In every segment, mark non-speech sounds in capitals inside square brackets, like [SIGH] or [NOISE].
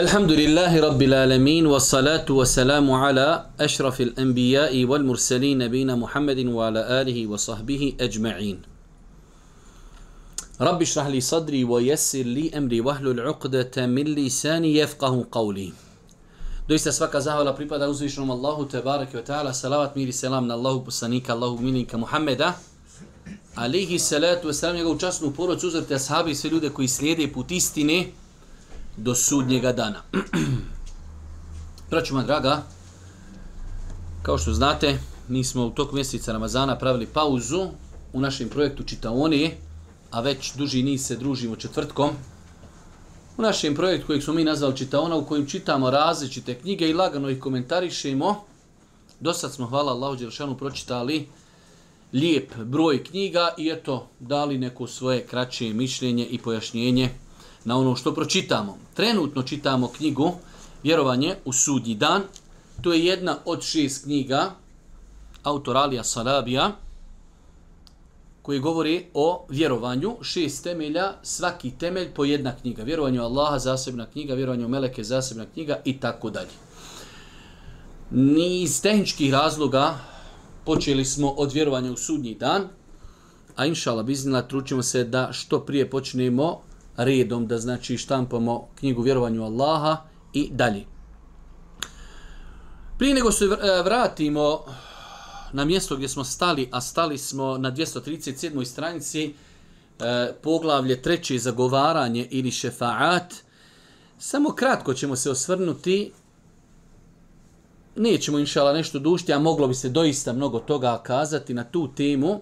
الحمد لله رب العالمين والصلاة والسلام على أشرف الأنبياء والمرسلين نبينا محمد وعلى آله وصحبه أجمعين رب اشرح لي صدري ويسر لي أمري وهل العقدة من لساني يفقه قولي Doista svaka zahvala pripada uzvišenom Allahu tebareke ve taala salavat mir i selam na Allahu poslanika Allahu minika Muhameda alihi salatu ve selam njegovu časnu porodicu uzrte ashabi i sve ljude koji slijede put istine do sudnjega dana. Praćuma [CLEARS THROAT] draga, kao što znate, mi smo u toku mjeseca Ramazana pravili pauzu u našem projektu Čitaoni, a već duži niz se družimo četvrtkom. U našem projektu kojeg smo mi nazvali Čitaona, u kojem čitamo različite knjige i lagano ih komentarišemo. Do sad smo, hvala Allahu Đelšanu, pročitali lijep broj knjiga i eto, dali neko svoje kraće mišljenje i pojašnjenje na ono što pročitamo. Trenutno čitamo knjigu Vjerovanje u sudji dan. To je jedna od šest knjiga autor Alija Salabija koji govori o vjerovanju. Šest temelja, svaki temelj po jedna knjiga. Vjerovanje u Allaha, zasebna knjiga, vjerovanje u Meleke, zasebna knjiga i tako dalje. Ni iz tehničkih razloga počeli smo od vjerovanja u sudnji dan, a inšala biznila trućemo se da što prije počnemo redom da znači štampamo knjigu vjerovanju Allaha i dalje. Prije nego se e, vratimo na mjesto gdje smo stali, a stali smo na 237. stranici, e, poglavlje treće zagovaranje ili šefaat, samo kratko ćemo se osvrnuti Nećemo inšala nešto dušti, a moglo bi se doista mnogo toga kazati na tu temu.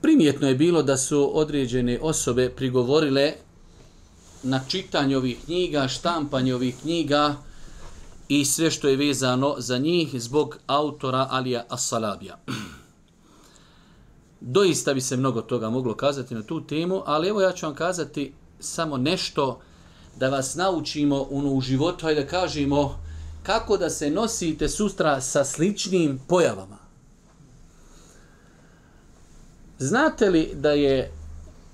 Primjetno je bilo da su određene osobe prigovorile na čitanje ovih knjiga, štampanje ovih knjiga i sve što je vezano za njih zbog autora Alija Asalabija. [CLEARS THROAT] Doista bi se mnogo toga moglo kazati na tu temu, ali evo ja ću vam kazati samo nešto da vas naučimo ono u životu i da kažemo kako da se nosite sustra sa sličnim pojavama. Znate li da je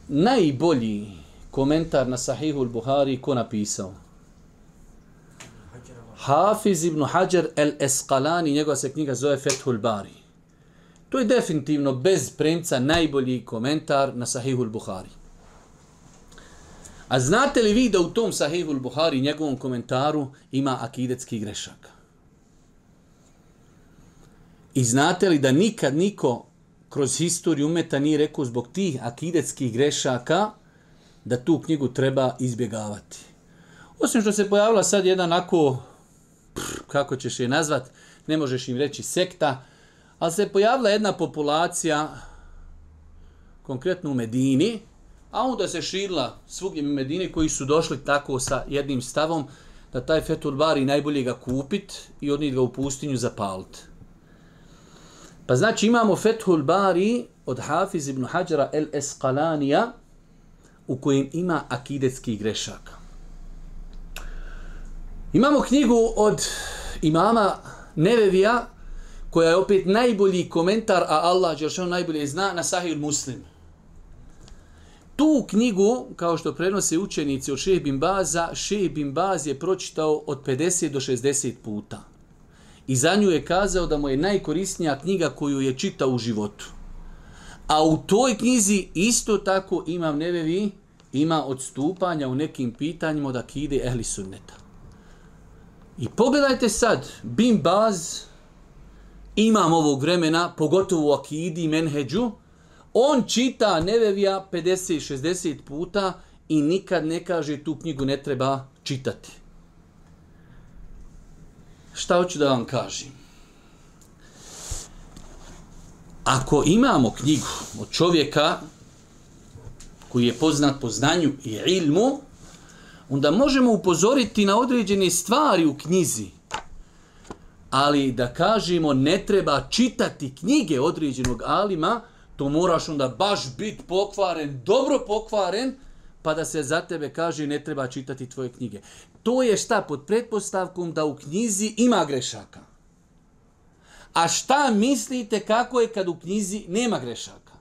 najbolji komentar na Sahihu al-Buhari ko napisao? Hafiz ibn Hajar el-Esqalani, njegova se knjiga zove Fethul Bari. To je definitivno bez premca najbolji komentar na Sahihu al-Buhari. A znate li vi da u tom Sahihu al-Buhari, njegovom komentaru, ima akidetski grešak? I znate li da nikad niko kroz historiju umeta nije rekao zbog tih akidetskih grešaka da tu knjigu treba izbjegavati. Osim što se pojavila sad jedan ako, kako ćeš je nazvat, ne možeš im reći sekta, ali se pojavila jedna populacija, konkretno u Medini, a onda se širila svugdje u Medini koji su došli tako sa jednim stavom da taj fetul bari najbolje ga kupit i odnijed ga u pustinju zapaliti. Pa znači imamo Fethul Bari od Hafiz ibn Hajara el Esqalanija u kojem ima akidetski grešak. Imamo knjigu od imama Nevevija koja je opet najbolji komentar, a Allah Đeršanu najbolje zna, na Sahih Muslim. Tu knjigu, kao što prenose učenici od Šehe Bin Baza, Šehe Bin Baz je pročitao od 50 do 60 puta. I za nju je kazao da mu je najkorisnija knjiga koju je čitao u životu. A u toj knjizi isto tako imam nevevi, ima odstupanja u nekim pitanjima da kide ehli sunneta. I pogledajte sad, bim baz, imam ovog vremena, pogotovo u akidi i menheđu, on čita nevevija 50-60 puta i nikad ne kaže tu knjigu ne treba čitati šta hoću da vam kažem? Ako imamo knjigu od čovjeka koji je poznat po znanju i ilmu, onda možemo upozoriti na određene stvari u knjizi. Ali da kažemo ne treba čitati knjige određenog alima, to moraš onda baš biti pokvaren, dobro pokvaren, pa da se za tebe kaže ne treba čitati tvoje knjige. To je šta pod pretpostavkom da u knjizi ima grešaka. A šta mislite kako je kad u knjizi nema grešaka?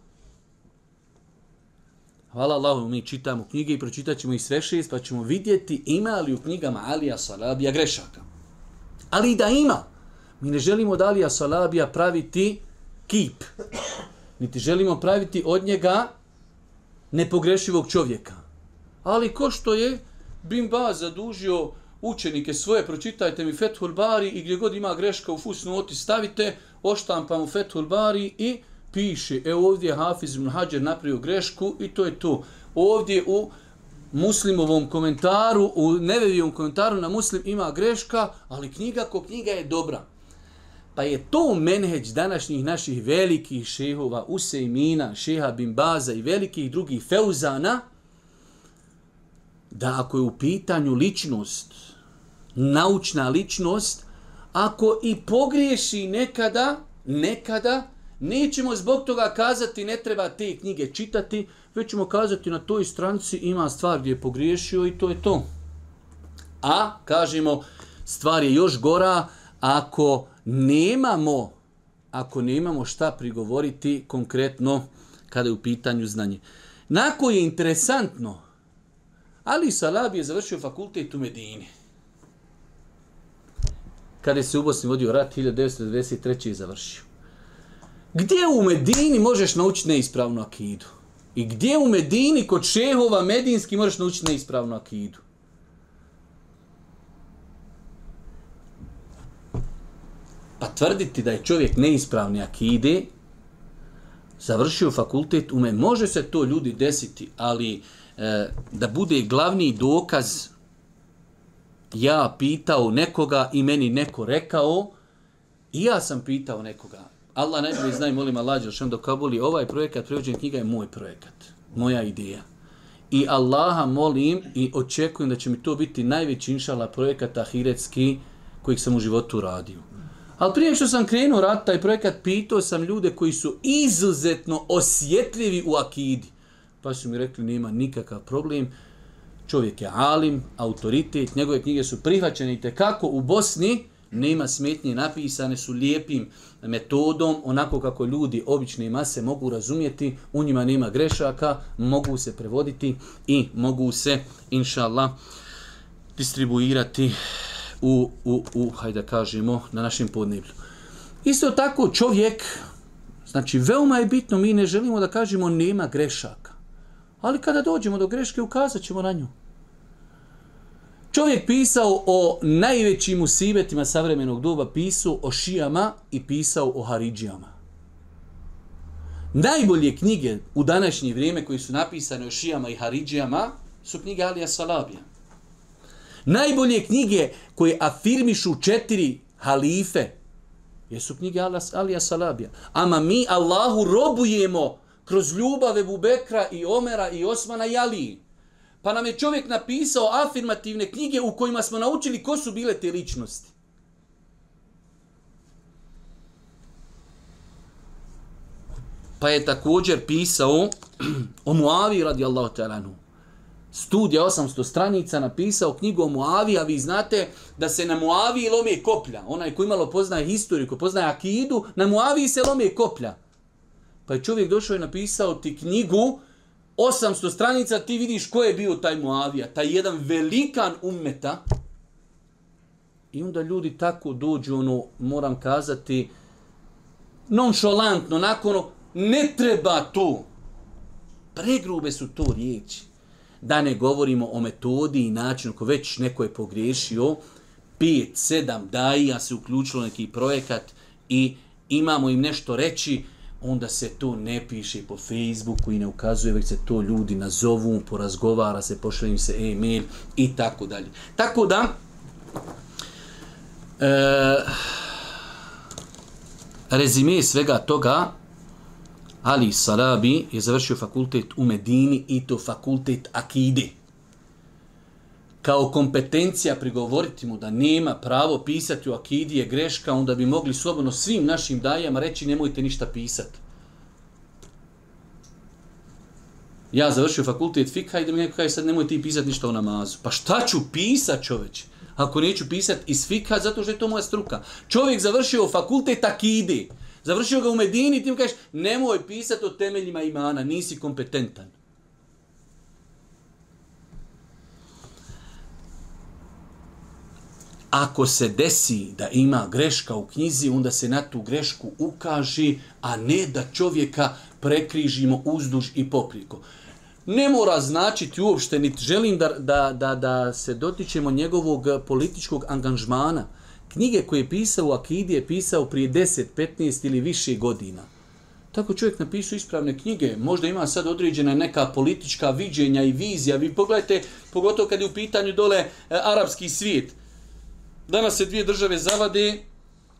Hvala Allahu, mi čitamo knjige i pročitat ćemo ih sve šest, pa ćemo vidjeti ima li u knjigama Alija Salabija grešaka. Ali i da ima, mi ne želimo od Alija Salabija praviti kip. Niti želimo praviti od njega nepogrešivog čovjeka. Ali ko što je, Bin Baz zadužio učenike svoje, pročitajte mi Fethul Bari i gdje god ima greška u fusnoti stavite, oštampam u Fethul Bari i piše, evo ovdje Hafiz ibn Hajar napravio grešku i to je to. Ovdje u muslimovom komentaru, u nevevijom komentaru na muslim ima greška, ali knjiga ko knjiga je dobra. Pa je to menheđ današnjih naših velikih šehova, Usejmina, šeha Bimbaza i velikih drugih feuzana, da ako je u pitanju ličnost, naučna ličnost, ako i pogriješi nekada, nekada, nećemo zbog toga kazati ne treba te knjige čitati, već ćemo kazati na toj stranci ima stvar gdje je pogriješio i to je to. A, kažemo, stvar je još gora, ako nemamo, ako nemamo šta prigovoriti konkretno kada je u pitanju znanje. Nako je interesantno, Ali Salab je završio fakultet u Medini. Kada se u Bosni vodio rat, 1993. je završio. Gdje u Medini možeš naučiti neispravnu akidu? I gdje u Medini kod šehova medinski možeš naučiti neispravnu akidu? Pa tvrditi da je čovjek neispravni akide, završio fakultet u me, može se to ljudi desiti, ali uh, E, da bude glavni dokaz ja pitao nekoga i meni neko rekao i ja sam pitao nekoga. Allah najbolje zna i molim Allah Đelšan do Kabuli, ovaj projekat prevođenja knjiga je moj projekat, moja ideja. I Allaha molim i očekujem da će mi to biti najveći inšala projekata ahiretski kojih sam u životu radio. Ali prije što sam krenuo rad taj projekat, pitao sam ljude koji su izuzetno osjetljivi u akidi. Pa su mi rekli, nema nikakav problem, čovjek je alim, autoritet, njegove knjige su prihvaćene i tekako u Bosni nema smetnje, napisane su lijepim metodom, onako kako ljudi obične mase mogu razumjeti, u njima nema grešaka, mogu se prevoditi i mogu se, inša Allah, distribuirati u, u, u hajde kažemo, na našem podneblju. Isto tako čovjek, znači veoma je bitno, mi ne želimo da kažemo nema grešaka. Ali kada dođemo do greške, ukazat ćemo na nju. Čovjek pisao o najvećim usibetima savremenog doba, pisao o šijama i pisao o haridžijama. Najbolje knjige u današnje vrijeme koji su napisane o šijama i haridžijama su knjige Alija Salabija. Najbolje knjige koje afirmišu četiri halife jesu knjige Alija Salabija. Ama mi Allahu robujemo halife kroz ljubave Bubekra i Omera i Osmana i Ali. Pa nam je čovjek napisao afirmativne knjige u kojima smo naučili ko su bile te ličnosti. Pa je također pisao o Muavi radi Allahu talanu. Studija 800 stranica napisao knjigu o Muavi, a vi znate da se na Muavi lomi koplja. Onaj ko imalo poznaje historiju, ko poznaje akidu, na Muavi se lomi koplja. Pa je čovjek došao i napisao ti knjigu, 800 stranica, ti vidiš ko je bio taj Muavija, taj jedan velikan ummeta. I onda ljudi tako dođu, ono, moram kazati, nonšolantno, nakon, ono, ne treba to. Pregrube su to riječi. Da ne govorimo o metodi i načinu, ko već neko je pogriješio, 5, 7, daj, ja se uključilo neki projekat i imamo im nešto reći, onda se to ne piše po Facebooku i ne ukazuje, već se to ljudi nazovu, porazgovara se, pošle im se e-mail i tako dalje. Tako da, e, rezime svega toga, Ali Sarabi je završio fakultet u Medini i to fakultet Akide kao kompetencija prigovoriti mu da nema pravo pisati u akidije greška, onda bi mogli slobodno svim našim dajama reći nemojte ništa pisati. Ja završio fakultet fika i da mi neko kaže sad nemoj ti pisati ništa o namazu. Pa šta ću pisat čoveć? Ako neću pisat iz fika zato što je to moja struka. Čovjek završio fakultet akide. Završio ga u Medini i ti mu kažeš nemoj pisat o temeljima imana, nisi kompetentan. ako se desi da ima greška u knjizi, onda se na tu grešku ukaži, a ne da čovjeka prekrižimo uzduž i popriko. Ne mora značiti uopšte, niti želim da, da, da, da se dotičemo njegovog političkog angažmana. Knjige koje je pisao u Akidi je pisao prije 10, 15 ili više godina. Tako čovjek napisao ispravne knjige, možda ima sad određena neka politička viđenja i vizija. Vi pogledajte, pogotovo kad je u pitanju dole e, arapski svijet, danas se dvije države zavade,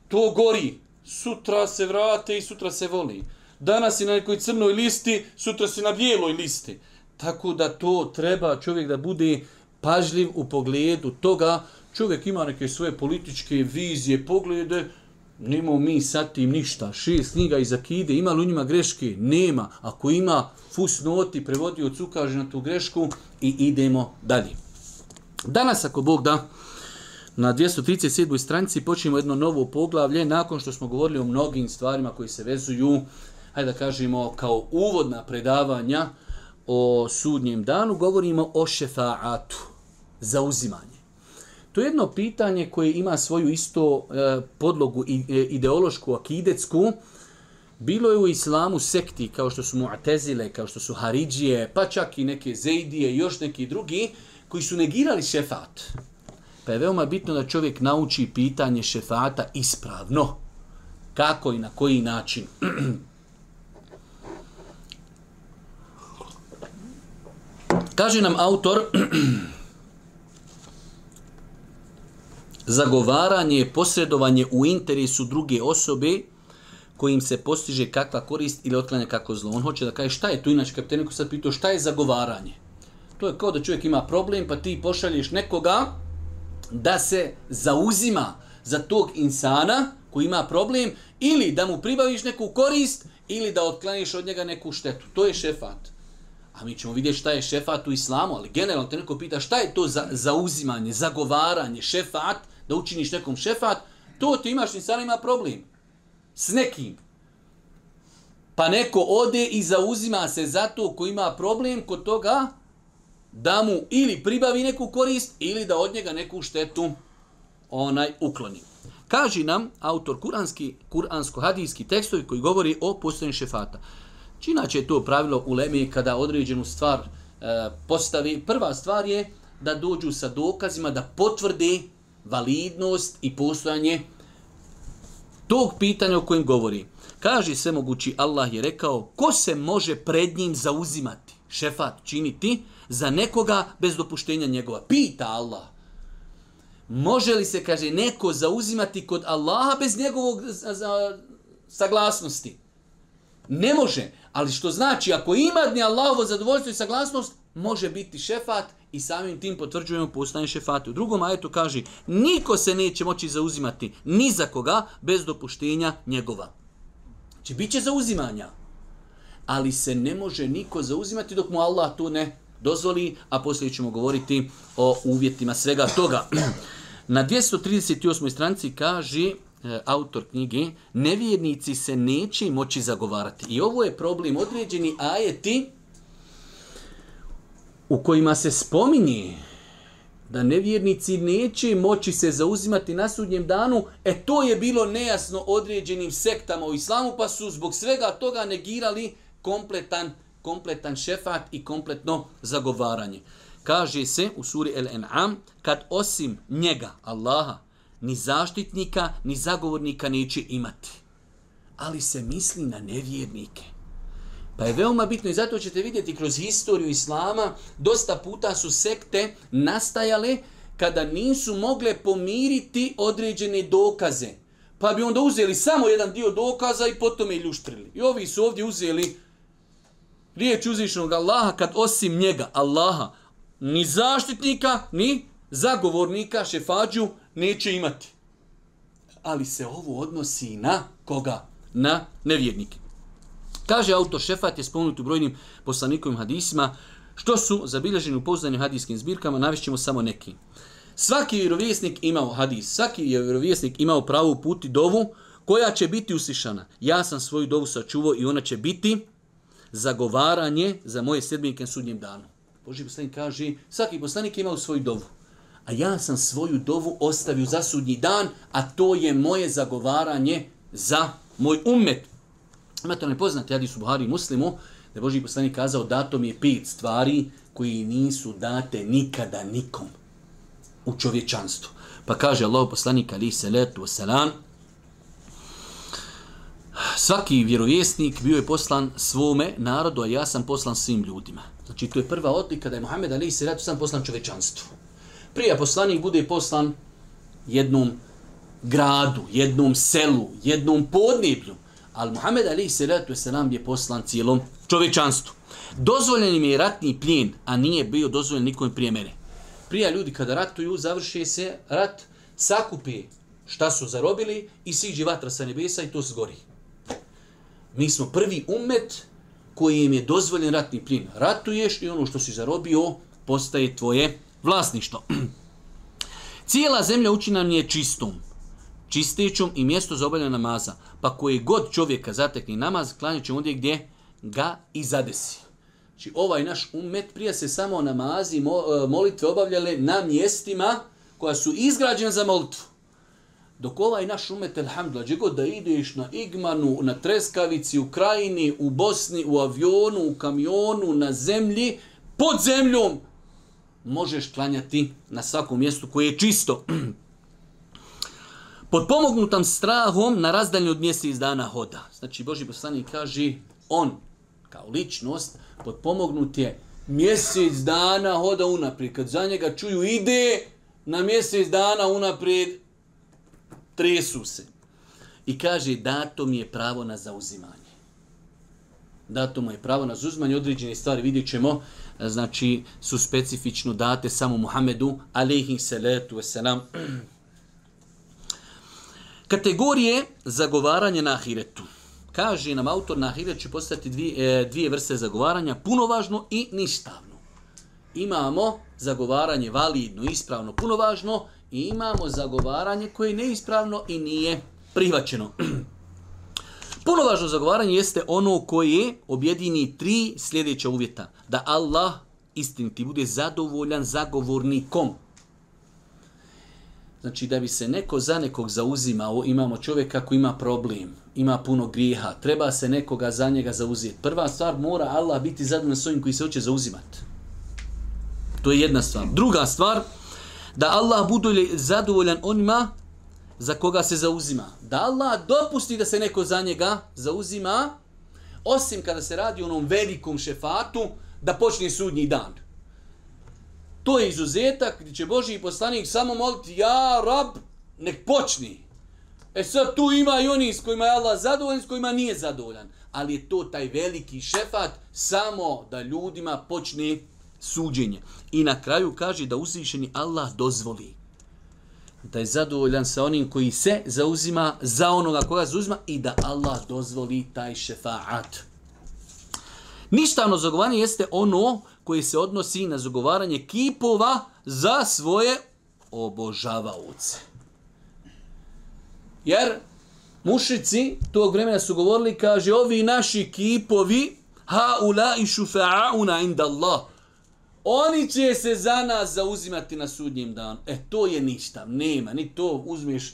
to gori. Sutra se vrate i sutra se voli. Danas si na nekoj crnoj listi, sutra si na bijeloj listi. Tako da to treba čovjek da bude pažljiv u pogledu toga. Čovjek ima neke svoje političke vizije, poglede, nemo mi sa tim ništa. Šest knjiga iz Akide, ima li u njima greške? Nema. Ako ima fus noti, prevodi od na tu grešku i idemo dalje. Danas, ako Bog da, na 237. stranici počinjemo jedno novo poglavlje nakon što smo govorili o mnogim stvarima koji se vezuju, hajde da kažemo, kao uvodna predavanja o sudnjem danu, govorimo o šefaatu, zauzimanje. To je jedno pitanje koje ima svoju isto e, podlogu e, ideološku, akidecku, Bilo je u islamu sekti kao što su Mu'tezile, kao što su Haridžije, pa čak i neke Zejdije i još neki drugi koji su negirali šefat. Pa je veoma bitno da čovjek nauči pitanje šefata ispravno. Kako i na koji način. [CLEARS THROAT] Kaže nam autor, [CLEARS THROAT] zagovaranje je posredovanje u interesu druge osobe kojim se postiže kakva korist ili otklanja kako zlo. On hoće da kaže šta je tu, inače kapteniku sad pitao šta je zagovaranje. To je kao da čovjek ima problem pa ti pošalješ nekoga da se zauzima za tog insana koji ima problem ili da mu pribaviš neku korist ili da otklaniš od njega neku štetu. To je šefat. A mi ćemo vidjeti šta je šefat u islamu, ali generalno te neko pita šta je to za zauzimanje, zagovaranje, šefat, da učiniš nekom šefat, to ti imaš insana ima problem. S nekim. Pa neko ode i zauzima se za to ko ima problem kod toga da mu ili pribavi neku korist ili da od njega neku štetu onaj ukloni. Kaži nam autor kuranski, kuransko-hadijski tekstovi koji govori o postojenju šefata. Čina će to pravilo u Lemi kada određenu stvar e, postavi. Prva stvar je da dođu sa dokazima da potvrdi validnost i postojanje tog pitanja o kojem govori. Kaže se mogući Allah je rekao, ko se može pred njim zauzimati, šefat činiti, za nekoga bez dopuštenja njegova? Pita Allah. Može li se, kaže, neko zauzimati kod Allaha bez njegovog za, za, saglasnosti? Ne može. Ali što znači, ako ima dni Allahovo zadovoljstvo i saglasnost, može biti šefat i samim tim potvrđujemo postanje šefati. U drugom ajetu kaže, niko se neće moći zauzimati ni za koga bez dopuštenja njegova. Če znači, bit će zauzimanja. Ali se ne može niko zauzimati dok mu Allah to ne dozvoli, a poslije ćemo govoriti o uvjetima svega toga. [CLEARS THROAT] Na 238. stranici kaže e, autor knjige, nevjernici se neće moći zagovarati. I ovo je problem određeni ajeti u kojima se spominje da nevjernici neće moći se zauzimati na sudnjem danu, e to je bilo nejasno određenim sektama u islamu, pa su zbog svega toga negirali kompletan, kompletan šefat i kompletno zagovaranje. Kaže se u suri El En'am, kad osim njega, Allaha, ni zaštitnika, ni zagovornika neće imati. Ali se misli na nevjernike. Pa je veoma bitno i zato ćete vidjeti kroz historiju Islama, dosta puta su sekte nastajale kada nisu mogle pomiriti određene dokaze. Pa bi onda uzeli samo jedan dio dokaza i potom je ljuštrili. I ovi su ovdje uzeli riječ uzvišnog Allaha kad osim njega, Allaha, ni zaštitnika, ni zagovornika, šefađu, neće imati. Ali se ovo odnosi na koga? Na nevjernike. Kaže autor Šefat je spomenut u brojnim poslanikovim hadisima, što su zabilježeni u pouzdanim hadijskim zbirkama, navišćemo samo neki. Svaki vjerovjesnik imao hadis, svaki je vjerovjesnik imao pravu puti dovu koja će biti usišana. Ja sam svoju dovu sačuvao i ona će biti zagovaranje za moje sedmike na sudnjem danu. Boži poslanik kaže, svaki poslanik imao svoju dovu, a ja sam svoju dovu ostavio za sudnji dan, a to je moje zagovaranje za moj umet, Imate onaj poznati hadis u Buhari Muslimu, da je Boži poslanik kazao dato mi je pet stvari koji nisu date nikada nikom u čovječanstvu. Pa kaže Allah poslanik ali se letu wasalam, svaki vjerovjesnik bio je poslan svome narodu, a ja sam poslan svim ljudima. Znači, to je prva odlika da je Mohamed Ali se ratu sam poslan čovečanstvu. Prije poslanik bude poslan jednom gradu, jednom selu, jednom podneblju. Ali Muhammed Ali Salatu Veselam je poslan cijelom čovečanstvu. Dozvoljen im je ratni plijen, a nije bio dozvoljen nikom prije mene. Prija ljudi kada ratuju, završi se rat, sakupi šta su zarobili i siđi vatra sa nebesa i to zgori. Mi smo prvi umet koji im je dozvoljen ratni plin. Ratuješ i ono što si zarobio postaje tvoje vlasništvo. [CLEARS THROAT] Cijela zemlja učina nam je čistom čistećom i mjesto za obavljanje namaza. Pa koji god čovjeka zatekne namaz, klanjaće ondje gdje ga i zadesi. Znači ovaj naš umet prije se samo namazi e, molitve obavljale na mjestima koja su izgrađena za molitvu. Dok ovaj naš umet, alhamdulillah, gdje god da ideš na Igmanu, na Treskavici, u Krajini, u Bosni, u avionu, u kamionu, na zemlji, pod zemljom, možeš klanjati na svakom mjestu koje je čisto. [CLEARS THROAT] Podpomognutam strahom na razdaljnju od mjesec dana hoda. Znači, Boži poslanik kaže, on kao ličnost podpomognut je mjesec dana hoda unaprijed. Kad za njega čuju ide na mjesec dana unaprijed, tresu se. I kaže, dato mi je pravo na zauzimanje. Dato mu je pravo na zauzimanje određene stvari. Vidjet ćemo, znači, su specifično date samo Muhammedu, alihim salatu wasalam, [CLEARS THROAT] Kategorije zagovaranje na ahiretu. Kaže nam autor na ahiretu će postati dvije, e, dvije vrste zagovaranja, punovažno i ništavno. Imamo zagovaranje validno, ispravno, punovažno i imamo zagovaranje koje je neispravno i nije prihvaćeno. [CLEARS THROAT] punovažno zagovaranje jeste ono koje objedini tri sljedeća uvjeta. Da Allah istiniti bude zadovoljan zagovornikom. Znači da bi se neko za nekog zauzimao, imamo čovjeka koji ima problem, ima puno grijeha, treba se nekoga za njega zauzeti. Prva stvar mora Allah biti zadovoljan s ovim koji se hoće zauzimati. To je jedna stvar. Druga stvar, da Allah bude zadovoljan onima za koga se zauzima. Da Allah dopusti da se neko za njega zauzima, osim kada se radi o onom velikom šefatu, da počne sudnji dan. To je izuzetak gdje će Boži poslanik samo moliti, ja rab, nek počni. E sad tu ima i oni s kojima je Allah zadovoljan, s kojima nije zadovoljan. Ali je to taj veliki šefat samo da ljudima počne suđenje. I na kraju kaže da uzvišeni Allah dozvoli da je zadovoljan sa onim koji se zauzima za onoga koga zauzima i da Allah dozvoli taj šefaat. Ništavno zagovanje jeste ono koje se odnosi na zagovaranje kipova za svoje obožavauce. Jer mušici tog vremena su govorili, kaže, ovi naši kipovi, ha ula i šufa'auna inda Allah, oni će se za nas zauzimati na sudnjem danu. E, to je ništa, nema, ni to uzmiješ,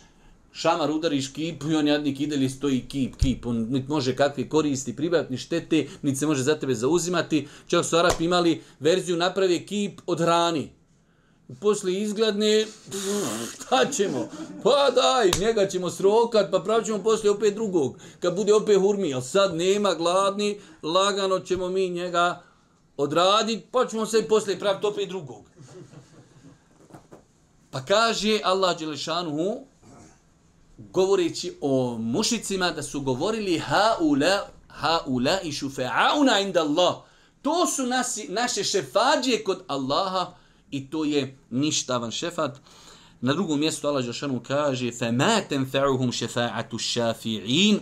Šamar udari škipu i on jadnik ide li stoji kip, kip. On niti može kakve koristi, pribavati, ni štete, niti se može za tebe zauzimati. Čak su Arapi imali verziju naprave kip od hrani. Poslije izgladne, šta ćemo? Pa daj, njega ćemo srokat, pa pravit ćemo poslije opet drugog. Kad bude opet hurmi, ali sad nema gladni, lagano ćemo mi njega odraditi, pa ćemo se poslije praviti opet drugog. Pa kaže Allah Đelešanu, govoreći o mušicima da su govorili haula haula i šufa'una inda Allah. To su nasi, naše šefađije kod Allaha i to je ništavan šefat. Na drugom mjestu Allah Žešanu kaže فَمَا تَنْفَعُهُمْ شَفَاعَةُ الشَّافِعِينَ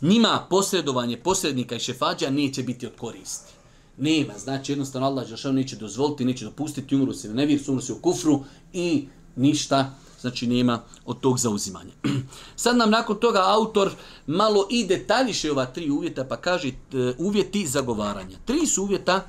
Nima posredovanje posrednika i šefađa neće biti od koristi. Nema, znači jednostavno Allah Žešanu neće dozvoliti, neće dopustiti, umru se na nevir, umru se u kufru i ništa znači nema od tog zauzimanja. [CLEARS THROAT] Sad nam nakon toga autor malo i detaljiše ova tri uvjeta, pa kaže e, uvjeti zagovaranja. Tri su uvjeta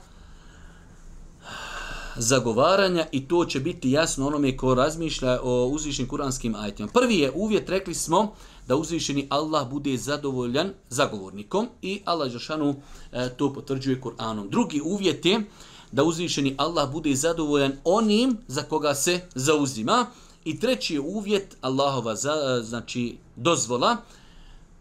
zagovaranja i to će biti jasno onome ko razmišlja o uzvišenim kuranskim ajetima. Prvi je uvjet, rekli smo, da uzvišeni Allah bude zadovoljan zagovornikom i Allah Žešanu e, to potvrđuje Kur'anom. Drugi uvjet je da uzvišeni Allah bude zadovoljan onim za koga se zauzima. I treći je uvjet Allahova za, e, znači dozvola.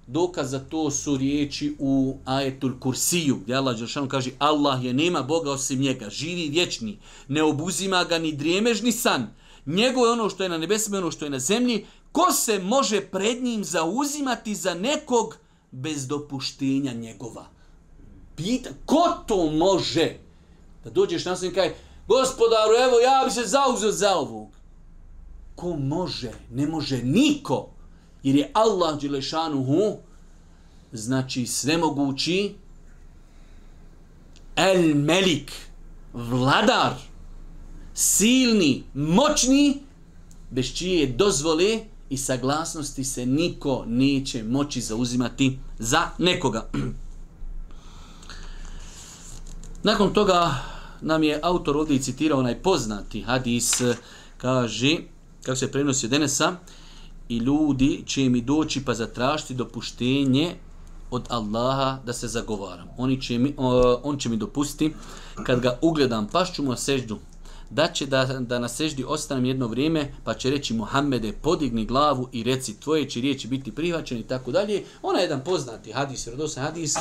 Dokaz za to su riječi u ajetul kursiju, gdje Allah Đeršanu kaže Allah je nema Boga osim njega, živi vječni, ne obuzima ga ni drijemež ni san. Njegovo je ono što je na nebesima, ono što je na zemlji. Ko se može pred njim zauzimati za nekog bez dopuštenja njegova? Pita, ko to može? Da dođeš na sve i kaj, gospodaru, evo ja bi se zauzio za ovog ko može, ne može niko, jer je Allah Đelešanuhu, znači svemogući, El Melik, vladar, silni, moćni, bez čije dozvole i saglasnosti se niko neće moći zauzimati za nekoga. [CLEARS THROAT] Nakon toga nam je autor ovdje citirao onaj poznati hadis, kaže kako se prenosi od Enesa, i ljudi će mi doći pa zatrašiti dopuštenje od Allaha da se zagovaram. Oni će mi, uh, on će mi dopustiti kad ga ugledam, pašću mu na seždu, da će da, da na seždi ostanem jedno vrijeme, pa će reći Muhammede, podigni glavu i reci tvoje će riječi biti prihvaćene i tako dalje. Ona je jedan poznati hadis, rodosan hadis,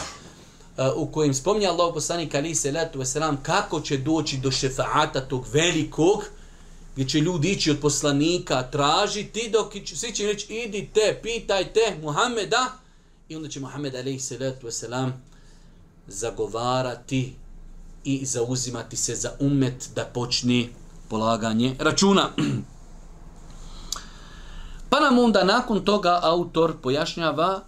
Uh, u kojim spominja Allah poslanik Ali se letu veselam kako će doći do šefaata tog velikog uh, gdje će ljudi ići od poslanika, tražiti, dok će, svi će reći, idite, pitajte Muhammeda, i onda će Muhammed a.s. zagovarati i zauzimati se za umet da počne polaganje računa. [CLEARS THROAT] Pa nam onda nakon toga autor pojašnjava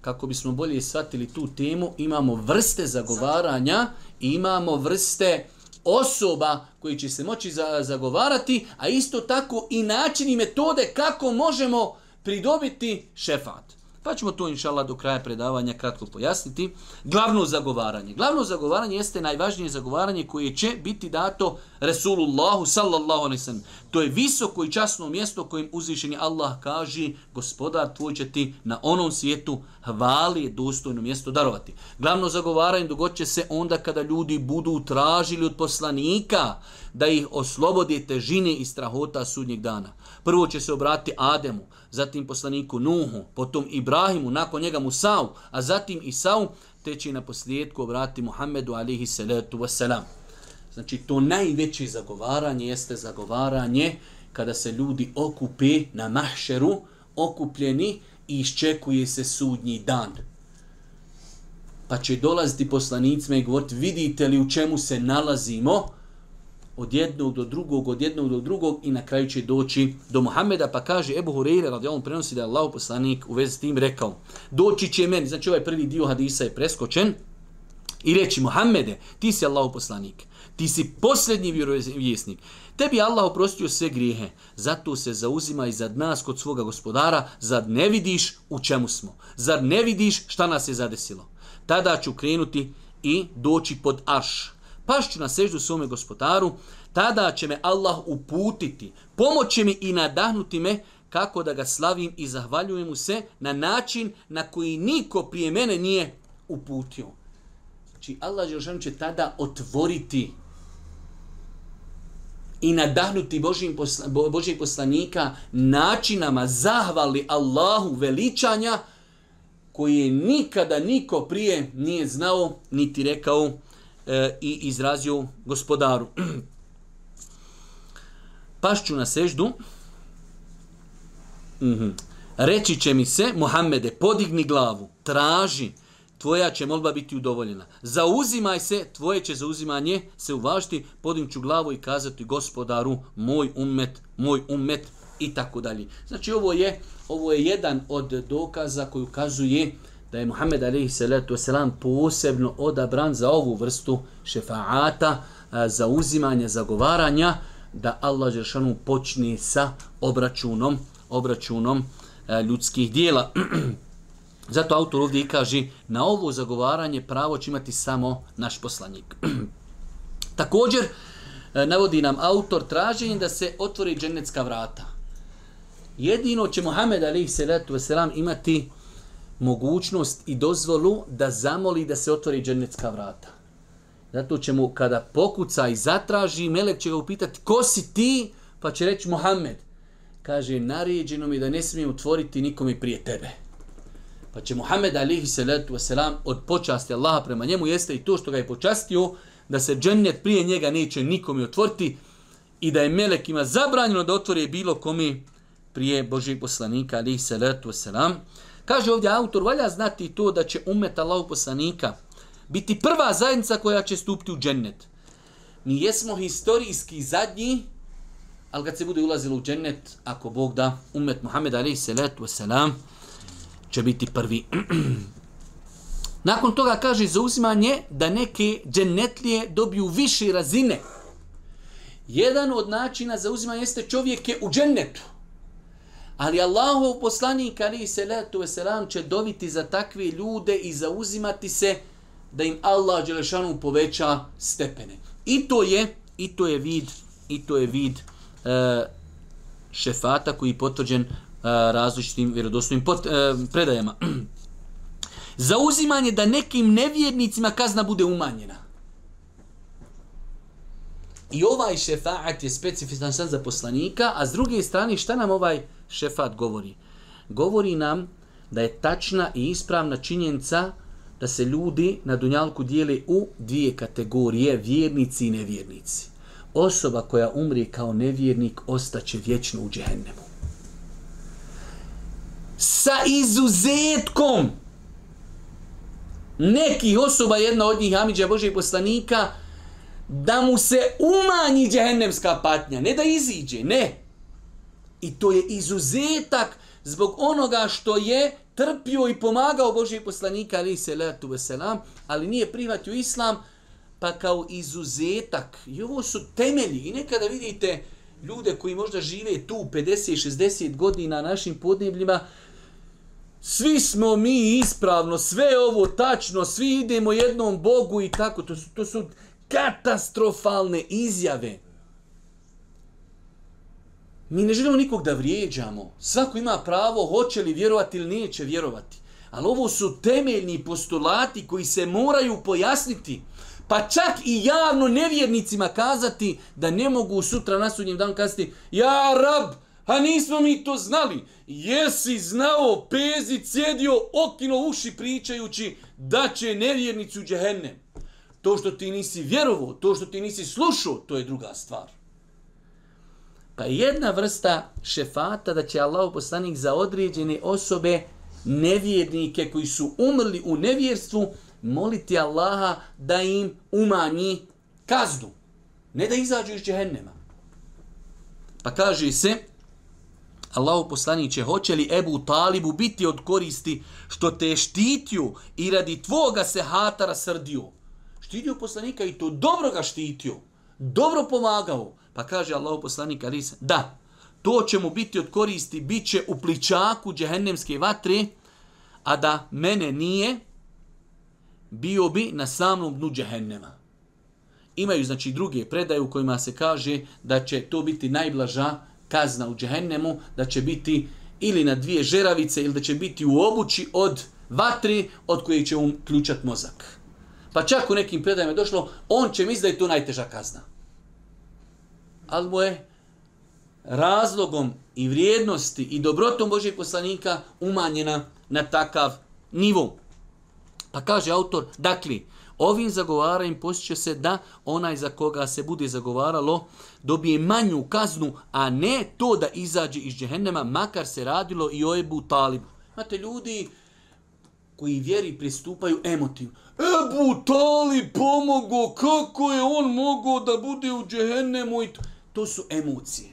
kako bismo bolje shvatili tu temu, imamo vrste zagovaranja, imamo vrste zagovaranja, osoba koji će se moći za, zagovarati, a isto tako i načini metode kako možemo pridobiti šefat. Pa ćemo to inšala do kraja predavanja kratko pojasniti. Glavno zagovaranje. Glavno zagovaranje jeste najvažnije zagovaranje koje će biti dato Resulullahu sallallahu alaihi sallam. To je visoko i časno mjesto kojim uzvišeni Allah kaže gospodar tvoj će ti na onom svijetu hvali dostojno mjesto darovati. Glavno zagovaranje dogod će se onda kada ljudi budu tražili od poslanika da ih oslobodi težine i strahota sudnjeg dana. Prvo će se obrati Ademu, zatim poslaniku Nuhu, potom Ibrahimu, nakon njega Musau, a zatim Isau, te će na posljedku obrati Muhammedu alihi salatu wasalamu. Znači to najveće zagovaranje jeste zagovaranje kada se ljudi okupe na mahšeru, okupljeni i iščekuje se sudnji dan. Pa će dolaziti poslanicima i govoriti vidite li u čemu se nalazimo od jednog do drugog, od jednog do drugog i na kraju će doći do Muhammeda pa kaže Ebu Hureyre radi ovom prenosi da je Allah poslanik u vezi s tim rekao doći će meni, znači ovaj prvi dio hadisa je preskočen i reći Muhammede ti si Allah poslanik. Ti si posljednji vjerovjesnik. Tebi je Allah oprostio sve grijehe. Zato se zauzima i za nas kod svoga gospodara. Zar ne vidiš u čemu smo? Zar ne vidiš šta nas je zadesilo? Tada ću krenuti i doći pod arš. Pašću na seždu svome gospodaru. Tada će me Allah uputiti. Pomoće mi i nadahnuti me kako da ga slavim i zahvaljujem mu se na način na koji niko prije mene nije uputio. Znači Allah Đelšanu će tada otvoriti i nadahnuti Božim posla, Božim poslanika načinama zahvali Allahu veličanja koje nikada niko prije nije znao niti rekao e, i izrazio gospodaru. [CLEARS THROAT] Pašću na seždu. Mhm. Reći će mi se, Muhammede, podigni glavu, traži, tvoja će molba biti udovoljena. Zauzimaj se, tvoje će zauzimanje se uvažiti, podimću glavu i kazati gospodaru, moj umet, moj umet i tako dalje. Znači ovo je ovo je jedan od dokaza koji ukazuje da je Muhammed alejhi salatu vesselam posebno odabran za ovu vrstu šefaata, za uzimanje zagovaranja da Allah dželešanu počne sa obračunom, obračunom ljudskih dijela. [CLEARS THROAT] Zato autor ovdje i kaže, na ovo zagovaranje pravo će imati samo naš poslanik. [CLEARS THROAT] Također, e, navodi nam autor traženje da se otvori dženecka vrata. Jedino će Muhammed Ali Seletu Veselam imati mogućnost i dozvolu da zamoli da se otvori dženecka vrata. Zato će mu kada pokuca i zatraži, Melek će ga upitati ko si ti, pa će reći Muhammed. Kaže, naređeno mi da ne smijem otvoriti nikom i prije tebe pa će Muhammed alihi salatu wasalam od počasti Allaha prema njemu jeste i to što ga je počastio da se džennet prije njega neće nikom otvoriti i da je melekima zabranjeno da otvori bilo komi prije Božih poslanika alihi salatu wasalam. Kaže ovdje autor, valja znati to da će umet Allahog poslanika biti prva zajednica koja će stupiti u džennet. Mi jesmo historijski zadnji, ali kad se bude ulazilo u džennet, ako Bog da, umet Muhammed alihi salatu wasalam, će biti prvi. [CLEARS THROAT] Nakon toga kaže zauzimanje da neke dženetlije dobiju više razine. Jedan od načina zauzimanja jeste čovjek je u džennetu. Ali Allahov poslanik ali se letu veselam će dobiti za takve ljude i zauzimati se da im Allah Đelešanu poveća stepene. I to je, i to je vid, i to je vid e, šefata koji je potvrđen različitim vjerodostojnim pot, predajama. [CLEARS THROAT] Zauzimanje da nekim nevjernicima kazna bude umanjena. I ovaj šefaat je specifičan sam za poslanika, a s druge strane šta nam ovaj šefaat govori? Govori nam da je tačna i ispravna činjenica da se ljudi na Dunjalku dijeli u dvije kategorije, vjernici i nevjernici. Osoba koja umri kao nevjernik ostaće vječno u džehennemu sa izuzetkom neki osoba, jedna od njih, Amidža Božeg poslanika, da mu se umanji džehennemska patnja, ne da iziđe, ne. I to je izuzetak zbog onoga što je trpio i pomagao Božeg poslanika, ali se letu veselam, ali nije prihvatio islam, pa kao izuzetak. I ovo su temelji. I nekada vidite ljude koji možda žive tu 50-60 godina na našim podnebljima, svi smo mi ispravno, sve ovo tačno, svi idemo jednom Bogu i tako. To su, to su katastrofalne izjave. Mi ne želimo nikog da vrijeđamo. Svako ima pravo hoće li vjerovati ili neće vjerovati. Ali ovo su temeljni postulati koji se moraju pojasniti. Pa čak i javno nevjernicima kazati da ne mogu sutra na sudnjem danu kazati Ja rab, A nismo mi to znali. Jesi znao, pezi, cjedio, okino uši pričajući da će nevjernici u džehennem. To što ti nisi vjerovao, to što ti nisi slušao, to je druga stvar. Pa jedna vrsta šefata da će Allah poslanik za određene osobe nevjernike koji su umrli u nevjerstvu moliti Allaha da im umanji kaznu. Ne da izađu iz džehennema. Pa kaže se, Allahu poslaniće, hoće li Ebu Talibu biti od koristi što te štitio i radi tvoga se hatara srdio? Štitio poslanika i to dobro ga štitio, dobro pomagao. Pa kaže Allahu poslanik Arisa, da, to će mu biti od koristi, bit će u pličaku džehennemske vatre, a da mene nije, bio bi na samom dnu džehennema. Imaju znači druge predaje u kojima se kaže da će to biti najblaža kazna u džehennemu, da će biti ili na dvije žeravice, ili da će biti u obući od vatri od koje će um ključat mozak. Pa čak u nekim predajama je došlo, on će misliti da je to najteža kazna. Ali mu je razlogom i vrijednosti i dobrotom Božijeg poslanika umanjena na takav nivou. Pa kaže autor, dakle, ovim zagovaranjem postiće se da onaj za koga se bude zagovaralo dobije manju kaznu, a ne to da izađe iz džehennema, makar se radilo i o Ebu Talibu. Imate ljudi koji vjeri pristupaju emotivno. Ebu Talib pomogao, kako je on mogao da bude u džehennemu? I to, to su emocije.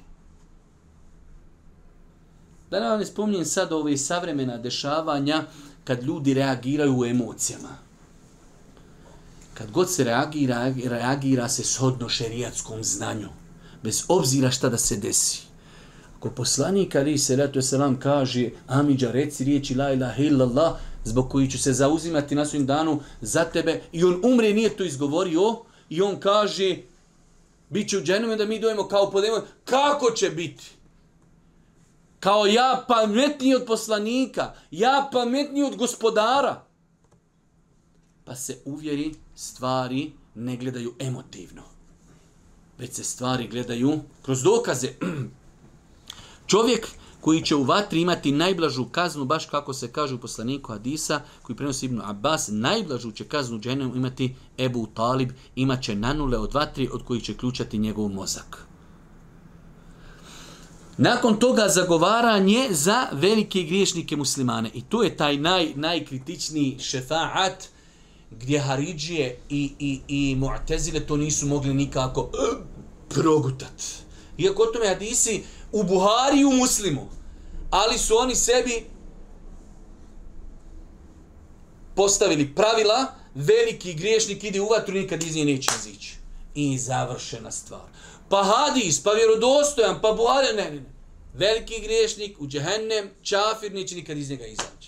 Da ne vam ne spomnim sad ove savremena dešavanja kad ljudi reagiraju u emocijama kad god se reagira, reagira se shodno šerijatskom znanju, bez obzira šta da se desi. Ako poslanik Ali Seratu Esalam kaže, Amidža, reci riječi la ilaha illallah, zbog koji ću se zauzimati na svim danu za tebe, i on umre, nije to izgovorio, i on kaže, bit će u dženome da mi dojemo kao podemo, kako će biti? Kao ja pametniji od poslanika, ja pametniji od gospodara pa se uvjeri stvari ne gledaju emotivno. Već se stvari gledaju kroz dokaze. [CLEARS THROAT] Čovjek koji će u vatri imati najblažu kaznu, baš kako se kaže u poslaniku Hadisa, koji prenosi Ibnu Abbas, najblažu će kaznu dženevu imati Ebu Talib, imat će nanule od vatri od kojih će ključati njegov mozak. Nakon toga zagovaranje za velike griješnike muslimane. I to je taj naj, najkritičniji šefaat, gdje Haridžije i, i, i Mu'tezile to nisu mogli nikako eh, progutat. Iako o tome hadisi u Buhari i u Muslimu, ali su oni sebi postavili pravila, veliki griješnik ide u vatru, nikad iz nje neće izići. I završena stvar. Pa hadis, pa vjerodostojan, pa Buhari, ne, ne, ne. Veliki griješnik u džehennem, čafir, neće nikad iz njega izaći.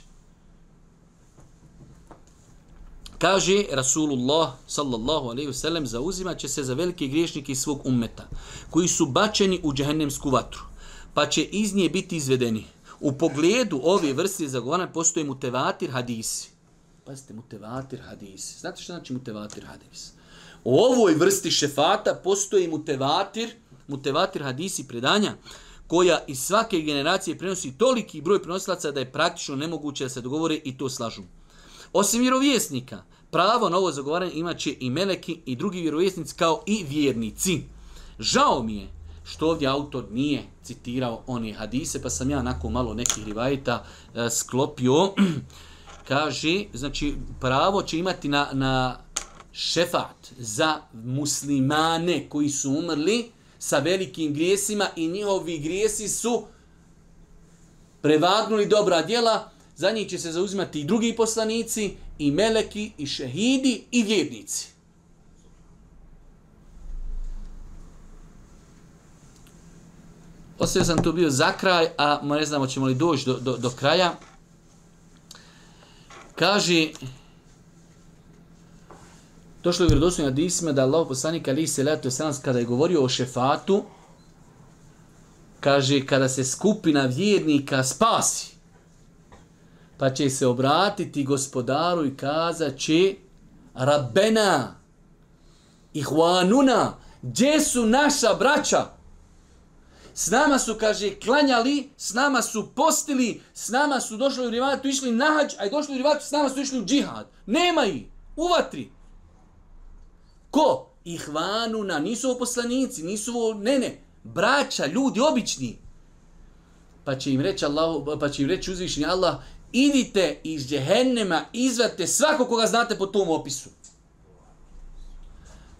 Kaže Rasulullah sallallahu alaihi wasallam zauzima će se za velike griješnike iz svog ummeta koji su bačeni u džehennemsku vatru pa će iz nje biti izvedeni. U pogledu ove vrste zagovana postoje mutevatir hadisi. Pazite, mutevatir hadisi. Znate što znači mutevatir hadis? U ovoj vrsti šefata postoje mutevatir, mutevatir hadisi predanja koja iz svake generacije prenosi toliki broj prenosilaca da je praktično nemoguće da se dogovore i to slažu. Osim vjerovjesnika, pravo na ovo zagovaranje imaće i meleki i drugi vjerovjesnici kao i vjernici. Žao mi je što ovdje autor nije citirao one hadise, pa sam ja nakon malo nekih rivajta e, sklopio. [CLEARS THROAT] Kaže, znači, pravo će imati na, na šefat za muslimane koji su umrli sa velikim grijesima i njihovi grijesi su prevagnuli dobra djela, za njih će se zauzimati i drugi poslanici, i meleki, i šehidi, i vjernici. Ostavio sam tu bio za kraj, a ne znamo ćemo li doći do, do, do kraja. Kaže, došlo je vjerodosno na disme da Allah poslanik Ali se leto kada je govorio o šefatu, kaže, kada se skupina vjernika spasi, pa će se obratiti gospodaru i kaza će Rabbena, Ihvanuna, gdje su naša braća? S nama su, kaže, klanjali, s nama su postili, s nama su došli u rivatu, išli na hađ, a došli u rivatu, s nama su išli u džihad. Nema ih, u vatri. Ko? Ihvanuna, nisu ovo poslanici, nisu ovo, ne, ne, braća, ljudi, obični. Pa će im reći, Allah, pa će im reći uzvišnji Allah, idite iz džehennema, izvate svako koga znate po tom opisu.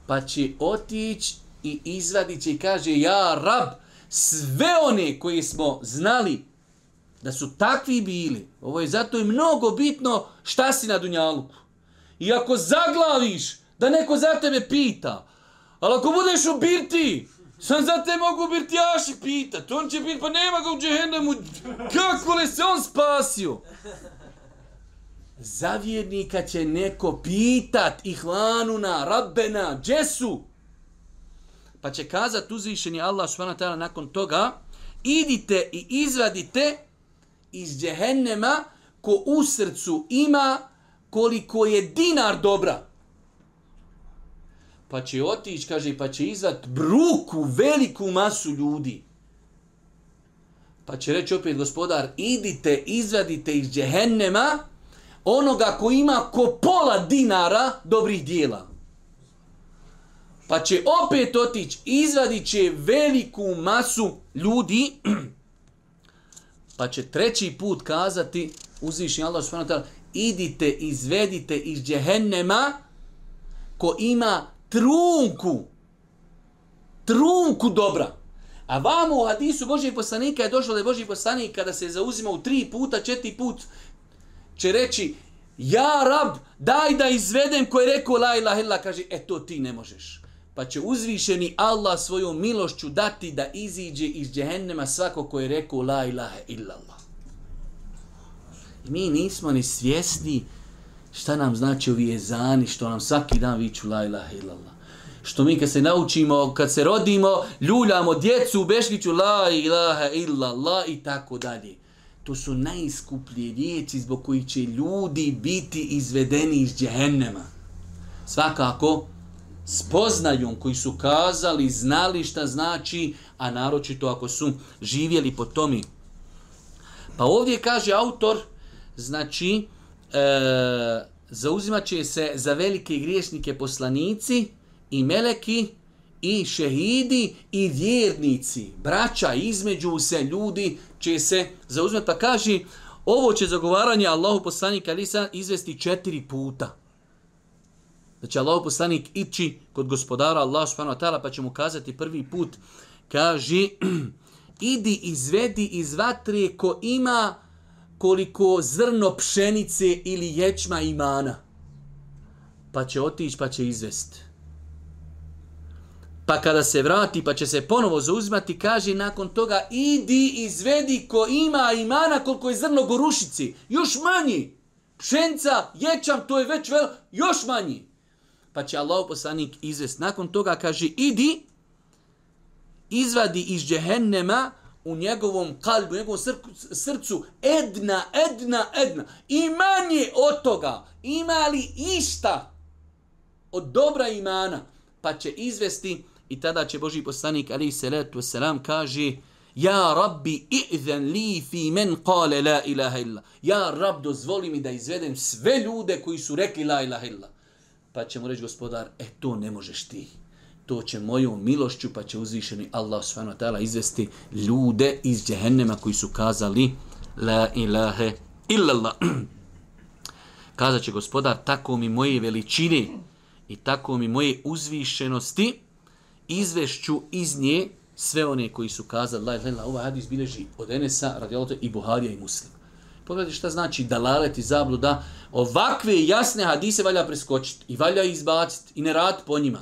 Pa će otić i izvadit će i kaže, ja rab, sve one koje smo znali da su takvi bili, ovo je zato i mnogo bitno šta si na Dunjaluku. I ako zaglaviš da neko za tebe pita, ali ako budeš u birtiji, Sam za te mogu birtijaši pitat, on će pitat, pa nema ga u džehennemu, kako li se on spasio? Zavjernika će neko pitat, ihlanuna, rabbena, džesu. Pa će kazat uzvišeni Allah s.w.t. nakon toga, idite i izvadite iz džehennema ko u srcu ima koliko je dinar dobra pa će otići, kaže, pa će izvat bruku, veliku masu ljudi. Pa će reći opet gospodar, idite, izvadite iz džehennema onoga ko ima ko pola dinara dobrih dijela. Pa će opet otići, izvadit će veliku masu ljudi, [CLEARS THROAT] pa će treći put kazati, uzvišnji Allah subhanahu wa ta'ala, idite, izvedite iz džehennema ko ima trunku, trunku dobra. A vamo u hadisu Božijeg poslanika je došlo da je Božiji poslanik kada se zauzima u tri puta, četiri put, će reći, ja rab, daj da izvedem koji je rekao la ilaha illa, kaže, e to ti ne možeš. Pa će uzvišeni Allah svojom milošću dati da iziđe iz džehennema svako koji je rekao la ilaha illa Allah. I mi nismo ni svjesni Šta nam znači ovi ezani što nam svaki dan viču la ilaha illallah. Što mi kad se naučimo, kad se rodimo, ljuljamo djecu u bešviću la ilaha illallah i tako dalje. To su najskuplije riječi zbog koji će ljudi biti izvedeni iz djehennema. Svakako, spoznajom koji su kazali, znali šta znači, a naročito ako su živjeli po tomi. Pa ovdje kaže autor, znači, e, zauzimat će se za velike griješnike poslanici i meleki i šehidi i vjernici, braća između se ljudi će se zauzimati. Pa kaži, ovo će zagovaranje Allahu poslanika Alisa izvesti četiri puta. Da znači, će Allahu poslanik ići kod gospodara Allahu subhanahu wa ta'ala pa će mu kazati prvi put, kaži, [CLEARS THROAT] idi izvedi iz vatre ko ima koliko zrno pšenice ili ječma imana. Pa će otići, pa će izvest. Pa kada se vrati, pa će se ponovo zauzimati, kaže nakon toga, idi, izvedi ko ima imana koliko je zrno gorušici. Još manji. Pšenca, ječam, to je već vel, još manji. Pa će Allah poslanik izvest. Nakon toga kaže, idi, izvadi iz džehennema, u njegovom kalbu, u njegovom srcu edna, edna, edna. I manje od toga ima li išta od dobra imana, pa će izvesti i tada će Boži poslanik ali se letu selam kaže Ja rabbi i'zen li fi men kale la ilaha illa. Ja rab dozvoli mi da izvedem sve ljude koji su rekli la ilaha illa. Pa će mu reći gospodar, e to ne možeš ti to će moju milošću, pa će uzvišeni Allah subhanahu wa ta'ala izvesti ljude iz djehennema koji su kazali La ilahe illallah. [CLEARS THROAT] Kazat će gospodar, tako mi moje veličine i tako mi moje uzvišenosti izvešću iz nje sve one koji su kazali La ilahe illallah. Ovaj hadis bileži od Enesa, radijalote i Buharija i Muslim. Pogledajte šta znači dalalet i zabluda. Ovakve jasne hadise valja preskočiti i valja izbaciti i ne rad po njima.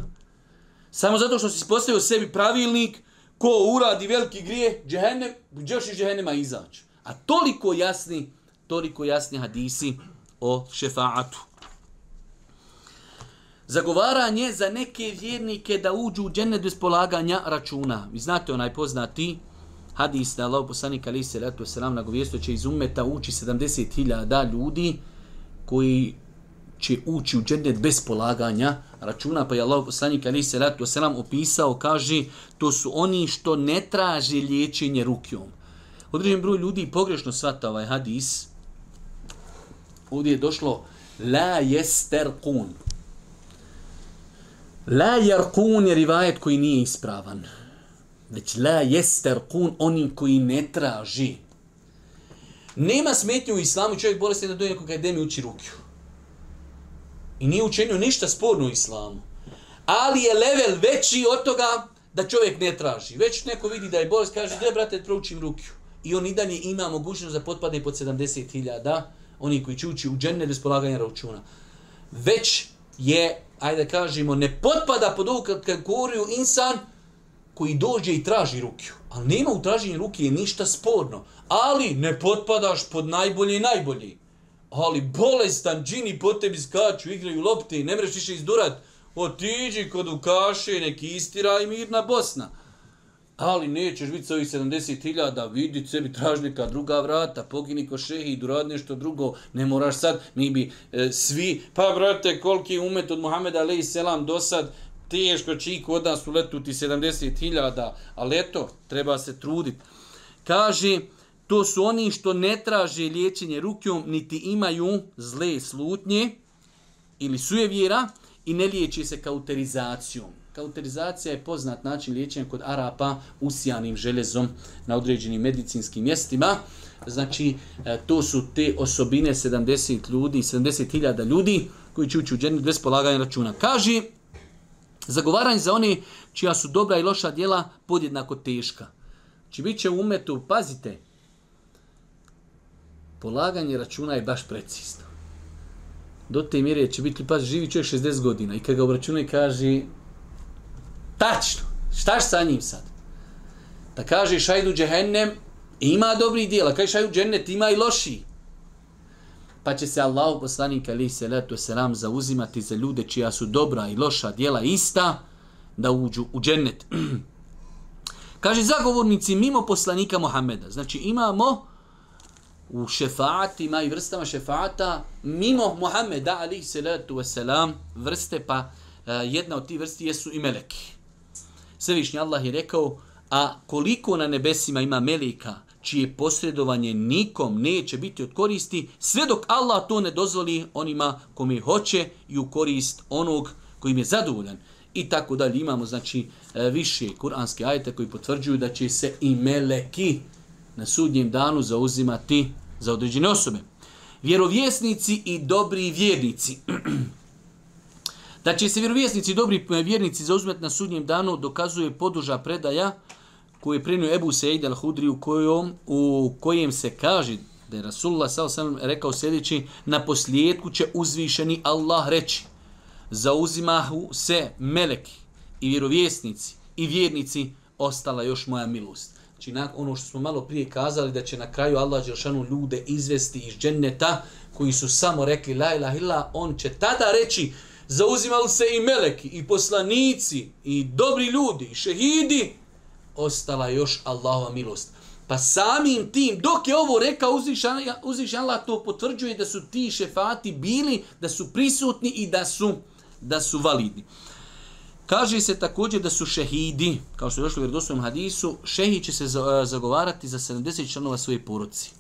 Samo zato što si postavio sebi pravilnik, ko uradi veliki grije, džehennem, buđeš iz džehennema izaći. A toliko jasni, toliko jasni hadisi o šefaatu. Zagovaranje za neke vjernike da uđu u džennet bez polaganja računa. Vi znate onaj poznati hadis da Allah poslanik ali se ratu selam na govijesto će iz ummeta uči 70.000 ljudi koji će ući u džennet bez polaganja računa, pa je Allah poslanik ali se ratu selam opisao, kaže, to su oni što ne traže liječenje rukijom. Određen broj ljudi pogrešno svata ovaj hadis. Ovdje je došlo la jesterkun. La jarkun je rivajet koji nije ispravan. Već la jesterkun oni koji ne traži. Nema smetnju u islamu, čovjek bolestan da dojene kada je demi uči rukiju i nije učinio ništa sporno u islamu. Ali je level veći od toga da čovjek ne traži. Već neko vidi da je bolest, kaže, gdje brate, proučim rukiju. I on i dalje ima mogućnost da potpade pod 70.000, oni koji će ući u džene bez polaganja računa. Već je, ajde kažemo, ne potpada pod ovu kategoriju insan koji dođe i traži rukiju. Ali nema u traženju rukije ništa sporno. Ali ne potpadaš pod najbolje i najbolje ali bolestan džini po tebi skaču, igraju lopte i ne mreš više izdurat. Otiđi kod Ukaše, neki istira i mirna Bosna. Ali nećeš biti sa ovih 70.000, vidi sebi tražnika druga vrata, pogini ko šehi i duradi nešto drugo, ne moraš sad, mi bi e, svi, pa brate, koliki umet od Muhameda alaihi selam do sad, teško čiku od nas uletuti 70.000, ali eto, treba se truditi. Kaži, To su oni što ne traže liječenje rukom, niti imaju zle slutnje ili sujevjera i ne liječi se kauterizacijom. Kauterizacija je poznat način liječenja kod Arapa usijanim željezom na određenim medicinskim mjestima. Znači, e, to su te osobine 70 ljudi, 70.000 ljudi koji će ući u džennet bez polaganja računa. Kaži, zagovaranje za oni čija su dobra i loša djela podjednako teška. Či znači, bit će u umetu, pazite, polaganje računa je baš precizno. Do te mire će biti, pa živi čovjek 60 godina i kad ga obračuna i kaže tačno, štaš sa njim sad? Da pa kaže šajdu džehennem, ima dobri dijela, kaže šajdu džennet, ima i loši. Pa će se Allah poslanika ali se letu se nam zauzimati za ljude čija su dobra i loša dijela ista da uđu u džennet. [CLEARS THROAT] kaže zagovornici mimo poslanika Mohameda. Znači imamo u šefatima i vrstama šefata mimo Muhammeda ali se salatu wasalam vrste pa uh, jedna od tih vrsti jesu i meleki. Svevišnji Allah je rekao a koliko na nebesima ima melika čije posredovanje nikom neće biti od koristi sve dok Allah to ne dozvoli onima kome hoće i u korist onog kojim je zadovoljan i tako dalje imamo znači e, više kuranske ajete koji potvrđuju da će se i meleki na sudnjem danu zauzimati za određene osobe. Vjerovjesnici i dobri vjernici. [CLEARS THROAT] da će se vjerovjesnici i dobri vjernici zauzimati na sudnjem danu dokazuje poduža predaja koju je prenio Ebu Sejid al-Hudri u, kojom, u kojem se kaže da je Rasulullah sal sam rekao sljedeći na posljedku će uzvišeni Allah reći zauzimahu se meleki i vjerovjesnici i vjernici ostala još moja milost znači ono što smo malo prije kazali da će na kraju Allah Đeršanu ljude izvesti iz dženneta koji su samo rekli la ilah illa, on će tada reći zauzimali se i meleki, i poslanici, i dobri ljudi, i šehidi, ostala još Allahova milost. Pa samim tim, dok je ovo rekao uzviš Allah, to potvrđuje da su ti šefati bili, da su prisutni i da su, da su validni. Uh, Kaže se također da su šehidi, kao što je došlo u vjerodostojnom hadisu, šehid će se e, zagovarati za 70 članova svoje poruci.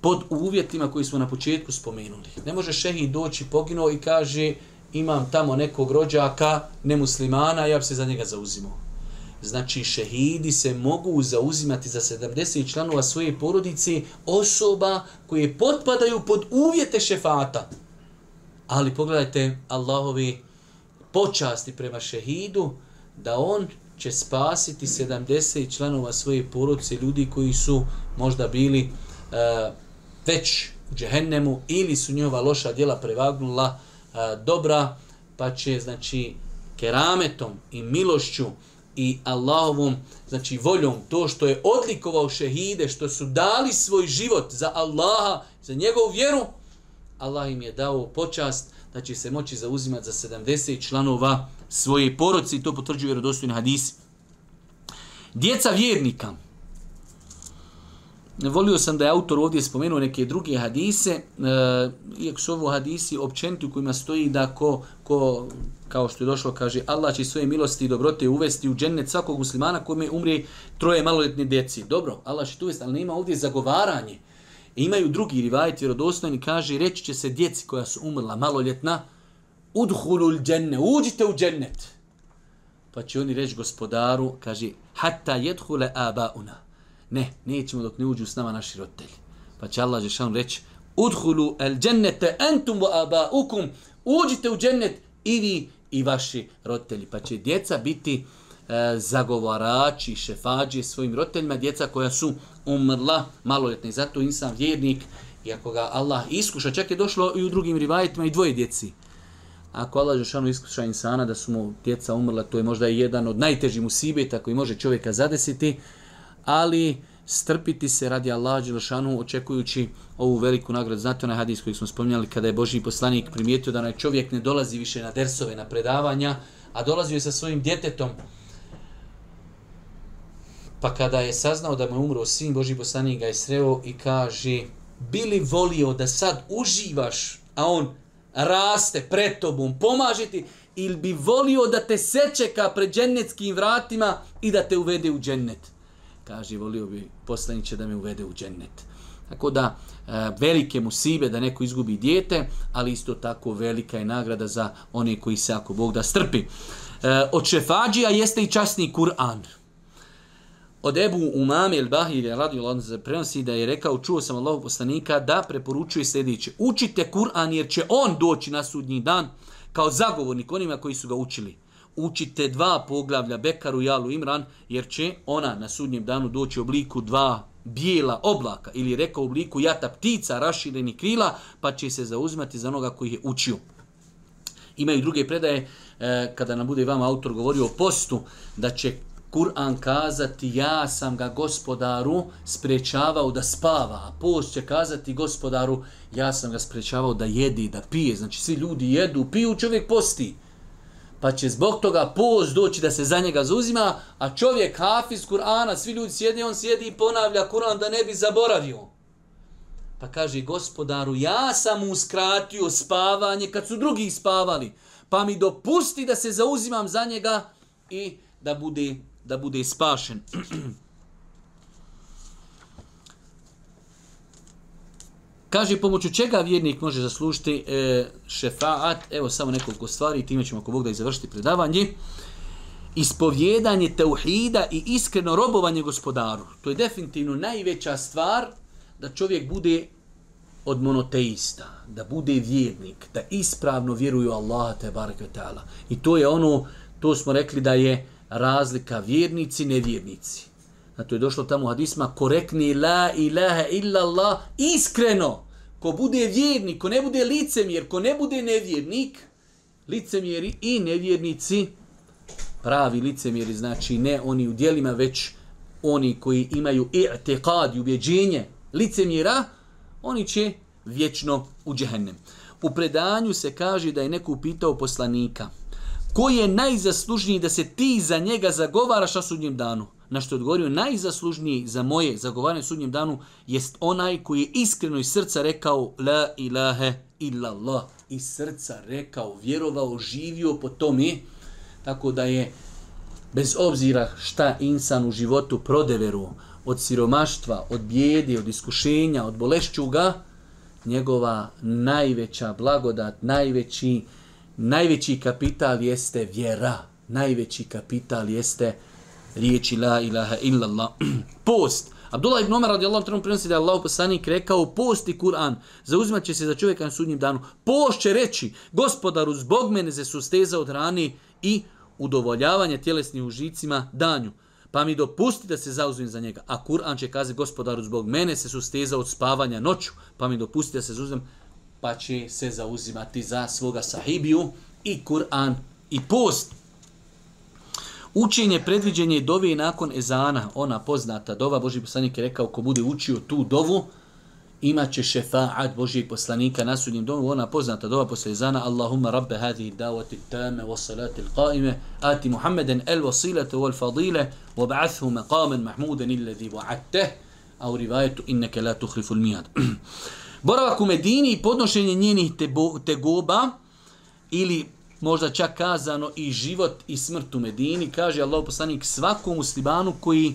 Pod uvjetima koji smo na početku spomenuli. Ne može šehid doći poginuo i kaže imam tamo nekog rođaka, nemuslimana, ja bi se za njega zauzimo. Znači, šehidi se mogu zauzimati za 70 članova svoje porodice osoba koje potpadaju pod uvjete šefata. Ali pogledajte Allahovi počasti prema šehidu da on će spasiti 70 članova svoje poroce, ljudi koji su možda bili e, već u džehennemu ili su njova loša djela prevagnula e, dobra, pa će znači kerametom i milošću i Allahovom, znači voljom, to što je odlikovao šehide, što su dali svoj život za Allaha, za njegovu vjeru, Allah im je dao počast, da će se moći zauzimati za 70 članova svoje poroci i to potvrđuje vjerodostojni hadis. Djeca vjernika. Volio sam da je autor ovdje spomenuo neke druge hadise, e, iako su ovo hadisi općenti u kojima stoji da ko, ko, kao što je došlo, kaže Allah će svoje milosti i dobrote uvesti u džennet svakog muslimana kome umri troje maloletne djeci. Dobro, Allah će to uvesti, ali nema ovdje zagovaranje imaju drugi rivajet vjerodostojni, kaže, reći će se djeci koja su umrla maloljetna, udhulul dženne, uđite u džennet. Pa će oni reći gospodaru, kaže, hatta jedhule abauna. Ne, nećemo dok ne uđu s nama naši roditelji. Pa će Allah Žešanu reći, udhulu el džennete entum wa abaukum, uđite u džennet i vi i vaši roditelji. Pa će djeca biti e, zagovarači, šefađi svojim roditeljima, djeca koja su umrla maloljetna. I zato insan vjernik, iako ga Allah iskuša, čak je došlo i u drugim rivajetima i dvoje djeci. Ako Allah Žešanu iskuša insana da su mu djeca umrla, to je možda jedan od najtežih musibeta koji može čovjeka zadesiti, ali strpiti se radi Allah Žešanu očekujući ovu veliku nagradu. Znate onaj hadis koji smo spomnjali kada je Boži poslanik primijetio da onaj čovjek ne dolazi više na dersove, na predavanja, a dolazio je sa svojim djetetom, Pa kada je saznao da mu je umro sin, Boži poslanik ga je sreo i kaže bi li volio da sad uživaš, a on raste pred tobom, pomaže ti, ili bi volio da te sečeka pred džennetskim vratima i da te uvede u džennet. Kaže, volio bi poslaniće da me uvede u džennet. Tako da, e, velike mu sibe da neko izgubi dijete, ali isto tako velika je nagrada za one koji se ako Bog da strpi. E, od šefađija jeste i časni Kur'an. Kur'an. Od Ebu Umame ili Bahir je radio Lodno za prenosi da je rekao, čuo sam Allahog poslanika da preporučuje sljedeće. Učite Kur'an jer će on doći na sudnji dan kao zagovornik onima koji su ga učili. Učite dva poglavlja Bekaru, Jalu, Imran jer će ona na sudnjem danu doći u obliku dva bijela oblaka ili rekao u obliku jata ptica, raširenih krila pa će se zauzimati za onoga koji je učio. Imaju druge predaje, eh, kada nam bude vama autor govorio o postu, da će Kur'an kazati ja sam ga gospodaru sprečavao da spava, a post će kazati gospodaru ja sam ga sprečavao da jedi, da pije. Znači svi ljudi jedu, piju, čovjek posti. Pa će zbog toga post doći da se za njega zuzima, a čovjek hafiz Kur'ana, svi ljudi sjedi, on sjedi i ponavlja Kur'an da ne bi zaboravio. Pa kaže gospodaru ja sam uskratio spavanje kad su drugi spavali, pa mi dopusti da se zauzimam za njega i da bude da bude spašen. [CLEARS THROAT] Kaže pomoću čega vjernik može zaslužiti e, šefaat, evo samo nekoliko stvari, time ćemo ako Bog da i završiti predavanje. Ispovjedanje teuhida i iskreno robovanje gospodaru. To je definitivno najveća stvar da čovjek bude od monoteista, da bude vjernik, da ispravno vjeruju Allaha te barakatala. I to je ono, to smo rekli da je, razlika vjernici nevjernici. Na to je došlo tamo hadisma korekni la ilaha illa Allah iskreno. Ko bude vjernik, ko ne bude licemjer, ko ne bude nevjernik, licemjeri i nevjernici, pravi licemjeri, znači ne oni u dijelima, već oni koji imaju i'tiqad i ubjeđenje licemjera, oni će vječno u džehennem. U predanju se kaže da je neko upitao poslanika – koji je najzaslužniji da se ti za njega zagovaraš na sudnjem danu? Na što je odgovorio, najzaslužniji za moje zagovaranje na sudnjem danu jest onaj koji je iskreno iz srca rekao La ilahe illallah. Iz srca rekao, vjerovao, živio po tome. Tako da je, bez obzira šta insan u životu prodeveru, od siromaštva, od bijede, od iskušenja, od bolešćuga, njegova najveća blagodat, najveći, najveći kapital jeste vjera. Najveći kapital jeste riječi la ilaha illallah. [CLEARS THROAT] Post. Abdullah ibn Omar radijallahu ta'ala prenosi da je Allah poslanik rekao post i Kur'an zauzimat će se za čovjeka na sudnjem danu. Post će reći gospodaru zbog mene se susteza od rani i udovoljavanje tjelesnim užicima danju. Pa mi dopusti da se zauzim za njega. A Kur'an će kazati gospodaru zbog mene se susteza od spavanja noću. Pa mi dopusti da se zauzim pa će se zauzimati za svoga sahibiju i Kur'an i post. Učenje, predviđenje i dove nakon ezana, ona poznata dova, Boži poslanik je rekao, ko bude učio tu dovu, imaće šefaat Božijeg poslanika na sudnjem domu, ona poznata dova posle ezana, Allahumma rabbe hadhi davati tame, wasalati l'qaime, ati Muhammeden el wasilate wal fadile, wab'athu maqamen mahmuden illazi wa'atteh, a u rivajetu inneke la tuhriful mijad. [CLEARS THROAT] Boravak u Medini i podnošenje njenih tegoba ili možda čak kazano i život i smrt u Medini, kaže Allah poslanik svakom muslimanu koji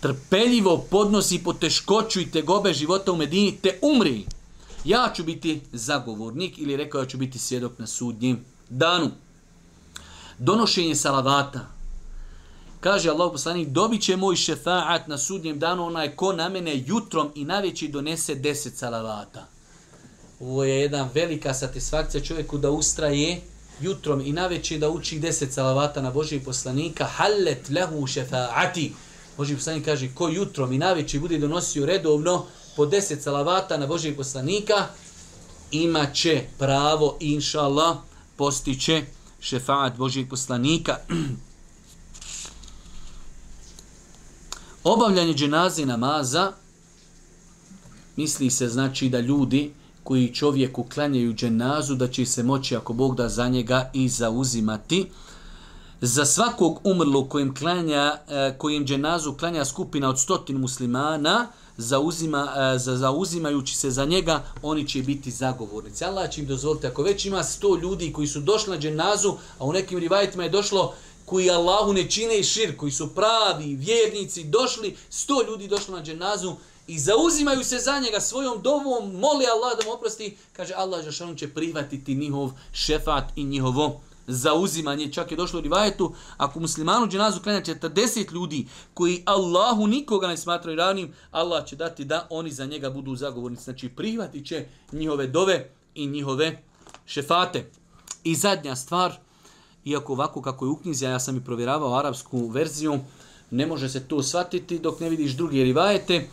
trpeljivo podnosi po teškoću i tegobe života u Medini, te umri. Ja ću biti zagovornik ili rekao ja ću biti svjedok na sudnjem danu. Donošenje salavata, Kaže Allah poslanik, dobit će moj šefaat na sudnjem danu onaj ko na mene jutrom i na donese deset salavata. Ovo je jedan velika satisfakcija čovjeku da ustraje jutrom i na da uči deset salavata na Božijeg poslanika. Hallet lehu šefaati. Božiji poslanik kaže, ko jutrom i na bude donosio redovno po deset salavata na Božijeg poslanika, imaće pravo, inša Allah, postiće šefaat Božijeg poslanika. [CLEARS THROAT] Obavljanje dženazi namaza misli se znači da ljudi koji čovjeku klanjaju dženazu da će se moći ako Bog da za njega i zauzimati. Za svakog umrlog kojim, klanja, e, kojim dženazu klanja skupina od stotin muslimana, zauzima, e, za, zauzimajući se za njega, oni će biti zagovornici. Allah će im dozvoliti, ako već ima sto ljudi koji su došli na dženazu, a u nekim rivajtima je došlo koji Allahu ne čine i šir, koji su pravi, vjernici, došli, sto ljudi došlo na dženazu i zauzimaju se za njega svojom dovom, moli Allah da mu oprosti, kaže Allah Žešanu će prihvatiti njihov šefat i njihovo zauzimanje. Čak je došlo u rivajetu, ako muslimanu dženazu klanja 40 ljudi koji Allahu nikoga ne smatraju ravnim, Allah će dati da oni za njega budu zagovornici. Znači prihvatit će njihove dove i njihove šefate. I zadnja stvar, iako ovako kako je u knjizi, a ja sam i provjeravao arapsku verziju, ne može se to shvatiti dok ne vidiš drugi rivajete.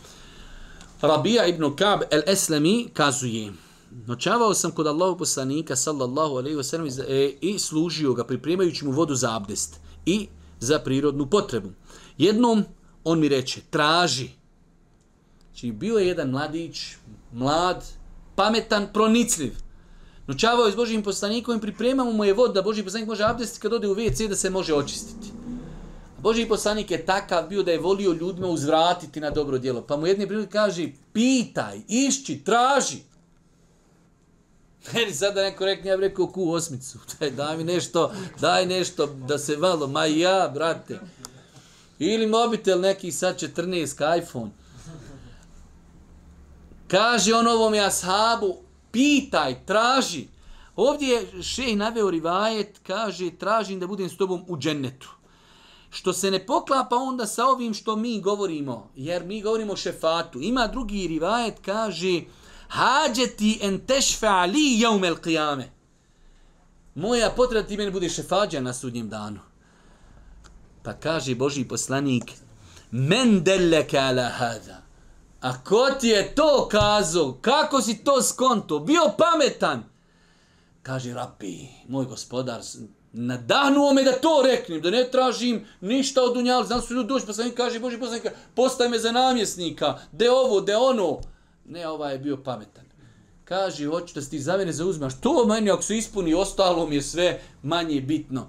Rabija ibn Kab el Eslemi kazuje, noćavao sam kod Allahu poslanika sallallahu alaihi wasallam e, i služio ga pripremajući mu vodu za abdest i za prirodnu potrebu. Jednom on mi reče, traži. Znači, bio je jedan mladić, mlad, pametan, pronicljiv. Ručavao je s Božim poslanikom i pripremamo mu je vod da Boži poslanik može abdestiti kad ode u WC da se može očistiti. Boži poslanik je takav bio da je volio ljudima uzvratiti na dobro djelo. Pa mu jedne prilike kaže, pitaj, išći, traži. Meni sada neko rekne, ja bih rekao ku osmicu, [LAUGHS] daj, daj mi nešto, daj nešto, da se malo, ma ja, brate. Ili mobitel neki sad 14, iPhone. Kaže on ovom jashabu, pitaj, traži. Ovdje je šej naveo rivajet, kaže, tražim da budem s tobom u džennetu. Što se ne poklapa onda sa ovim što mi govorimo, jer mi govorimo šefatu. Ima drugi rivajet, kaže, hađeti en tešfe ali jaumel qiyame. Moja potreba ti meni bude šefađa na sudnjem danu. Pa kaže Boži poslanik, men delleke ala hada. A ko ti je to kazao? Kako si to skonto? Bio pametan? Kaže, rapi, moj gospodar, nadahnuo me da to reknem, da ne tražim ništa od unjali. Znam su ljudi doći, pa sam im kaže, Boži poslanik, postaj me za namjesnika, de ovo, de ono. Ne, ovaj je bio pametan. Kaže, hoću da si ti za mene zauzmaš. To meni, ako su ispuni, ostalo mi je sve manje bitno.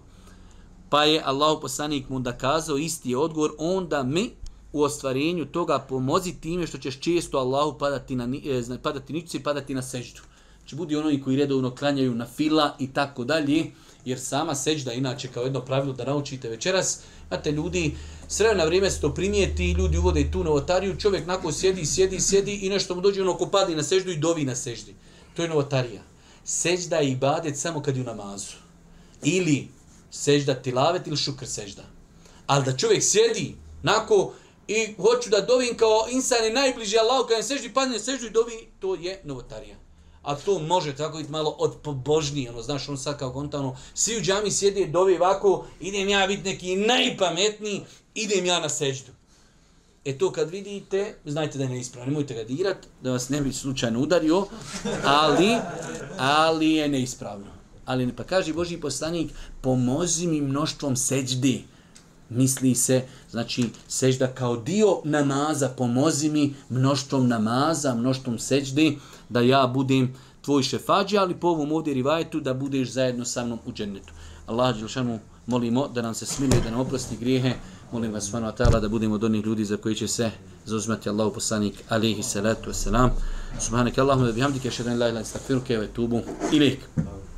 Pa je Allah poslanik mu da kazao isti odgovor, onda mi u ostvarenju toga pomozi time što ćeš često Allahu padati na e, padati nič i padati na seđdu. Znači budi ono i koji redovno klanjaju na fila i tako dalje, jer sama seđda inače kao jedno pravilo da naučite večeras, znate ljudi sreo na vrijeme se to primijeti, ljudi uvode tu novotariju, čovjek nakon sjedi, sjedi, sjedi i nešto mu dođe ono ko padi na seđdu i dovi na seđdi. To je novotarija. Seđda i badet samo kad je u namazu. Ili seđda tilavet ili šukr seđda. Ali da čovjek sjedi, nakon i hoću da dovim kao insan je najbliži Allah, kad je seždi, padne seždu i dovi, to je novotarija. A to može tako biti malo od pobožnije, ono, znaš, on sad kao kontano, svi u džami sjedi, dovi ovako, idem ja biti neki najpametniji, idem ja na seždu. E to kad vidite, znajte da je neispravo, nemojte ga dirat, da vas ne bi slučajno udario, ali, ali je neispravno. Ali pa kaže Boži poslanik, pomozi mi mnoštvom seđdi. Misli se, znači, sežda kao dio namaza, pomozi mi mnoštvom namaza, mnoštvom seždi, da ja budem tvoj šefađi, ali po ovom ovdje rivajetu da budeš zajedno sa mnom u džennetu. Allah, Đelšanu, molimo da nam se smiluje, da nam oprosti grijehe, molim vas, Svanu Atala, da budemo od onih ljudi za koji će se zauzmati Allahu poslanik, alihi salatu wasalam. Subhanak Allahumma, da bihamdike, šedan ilaha ilaha istakfiruke, ve tubu, ilik. Amin.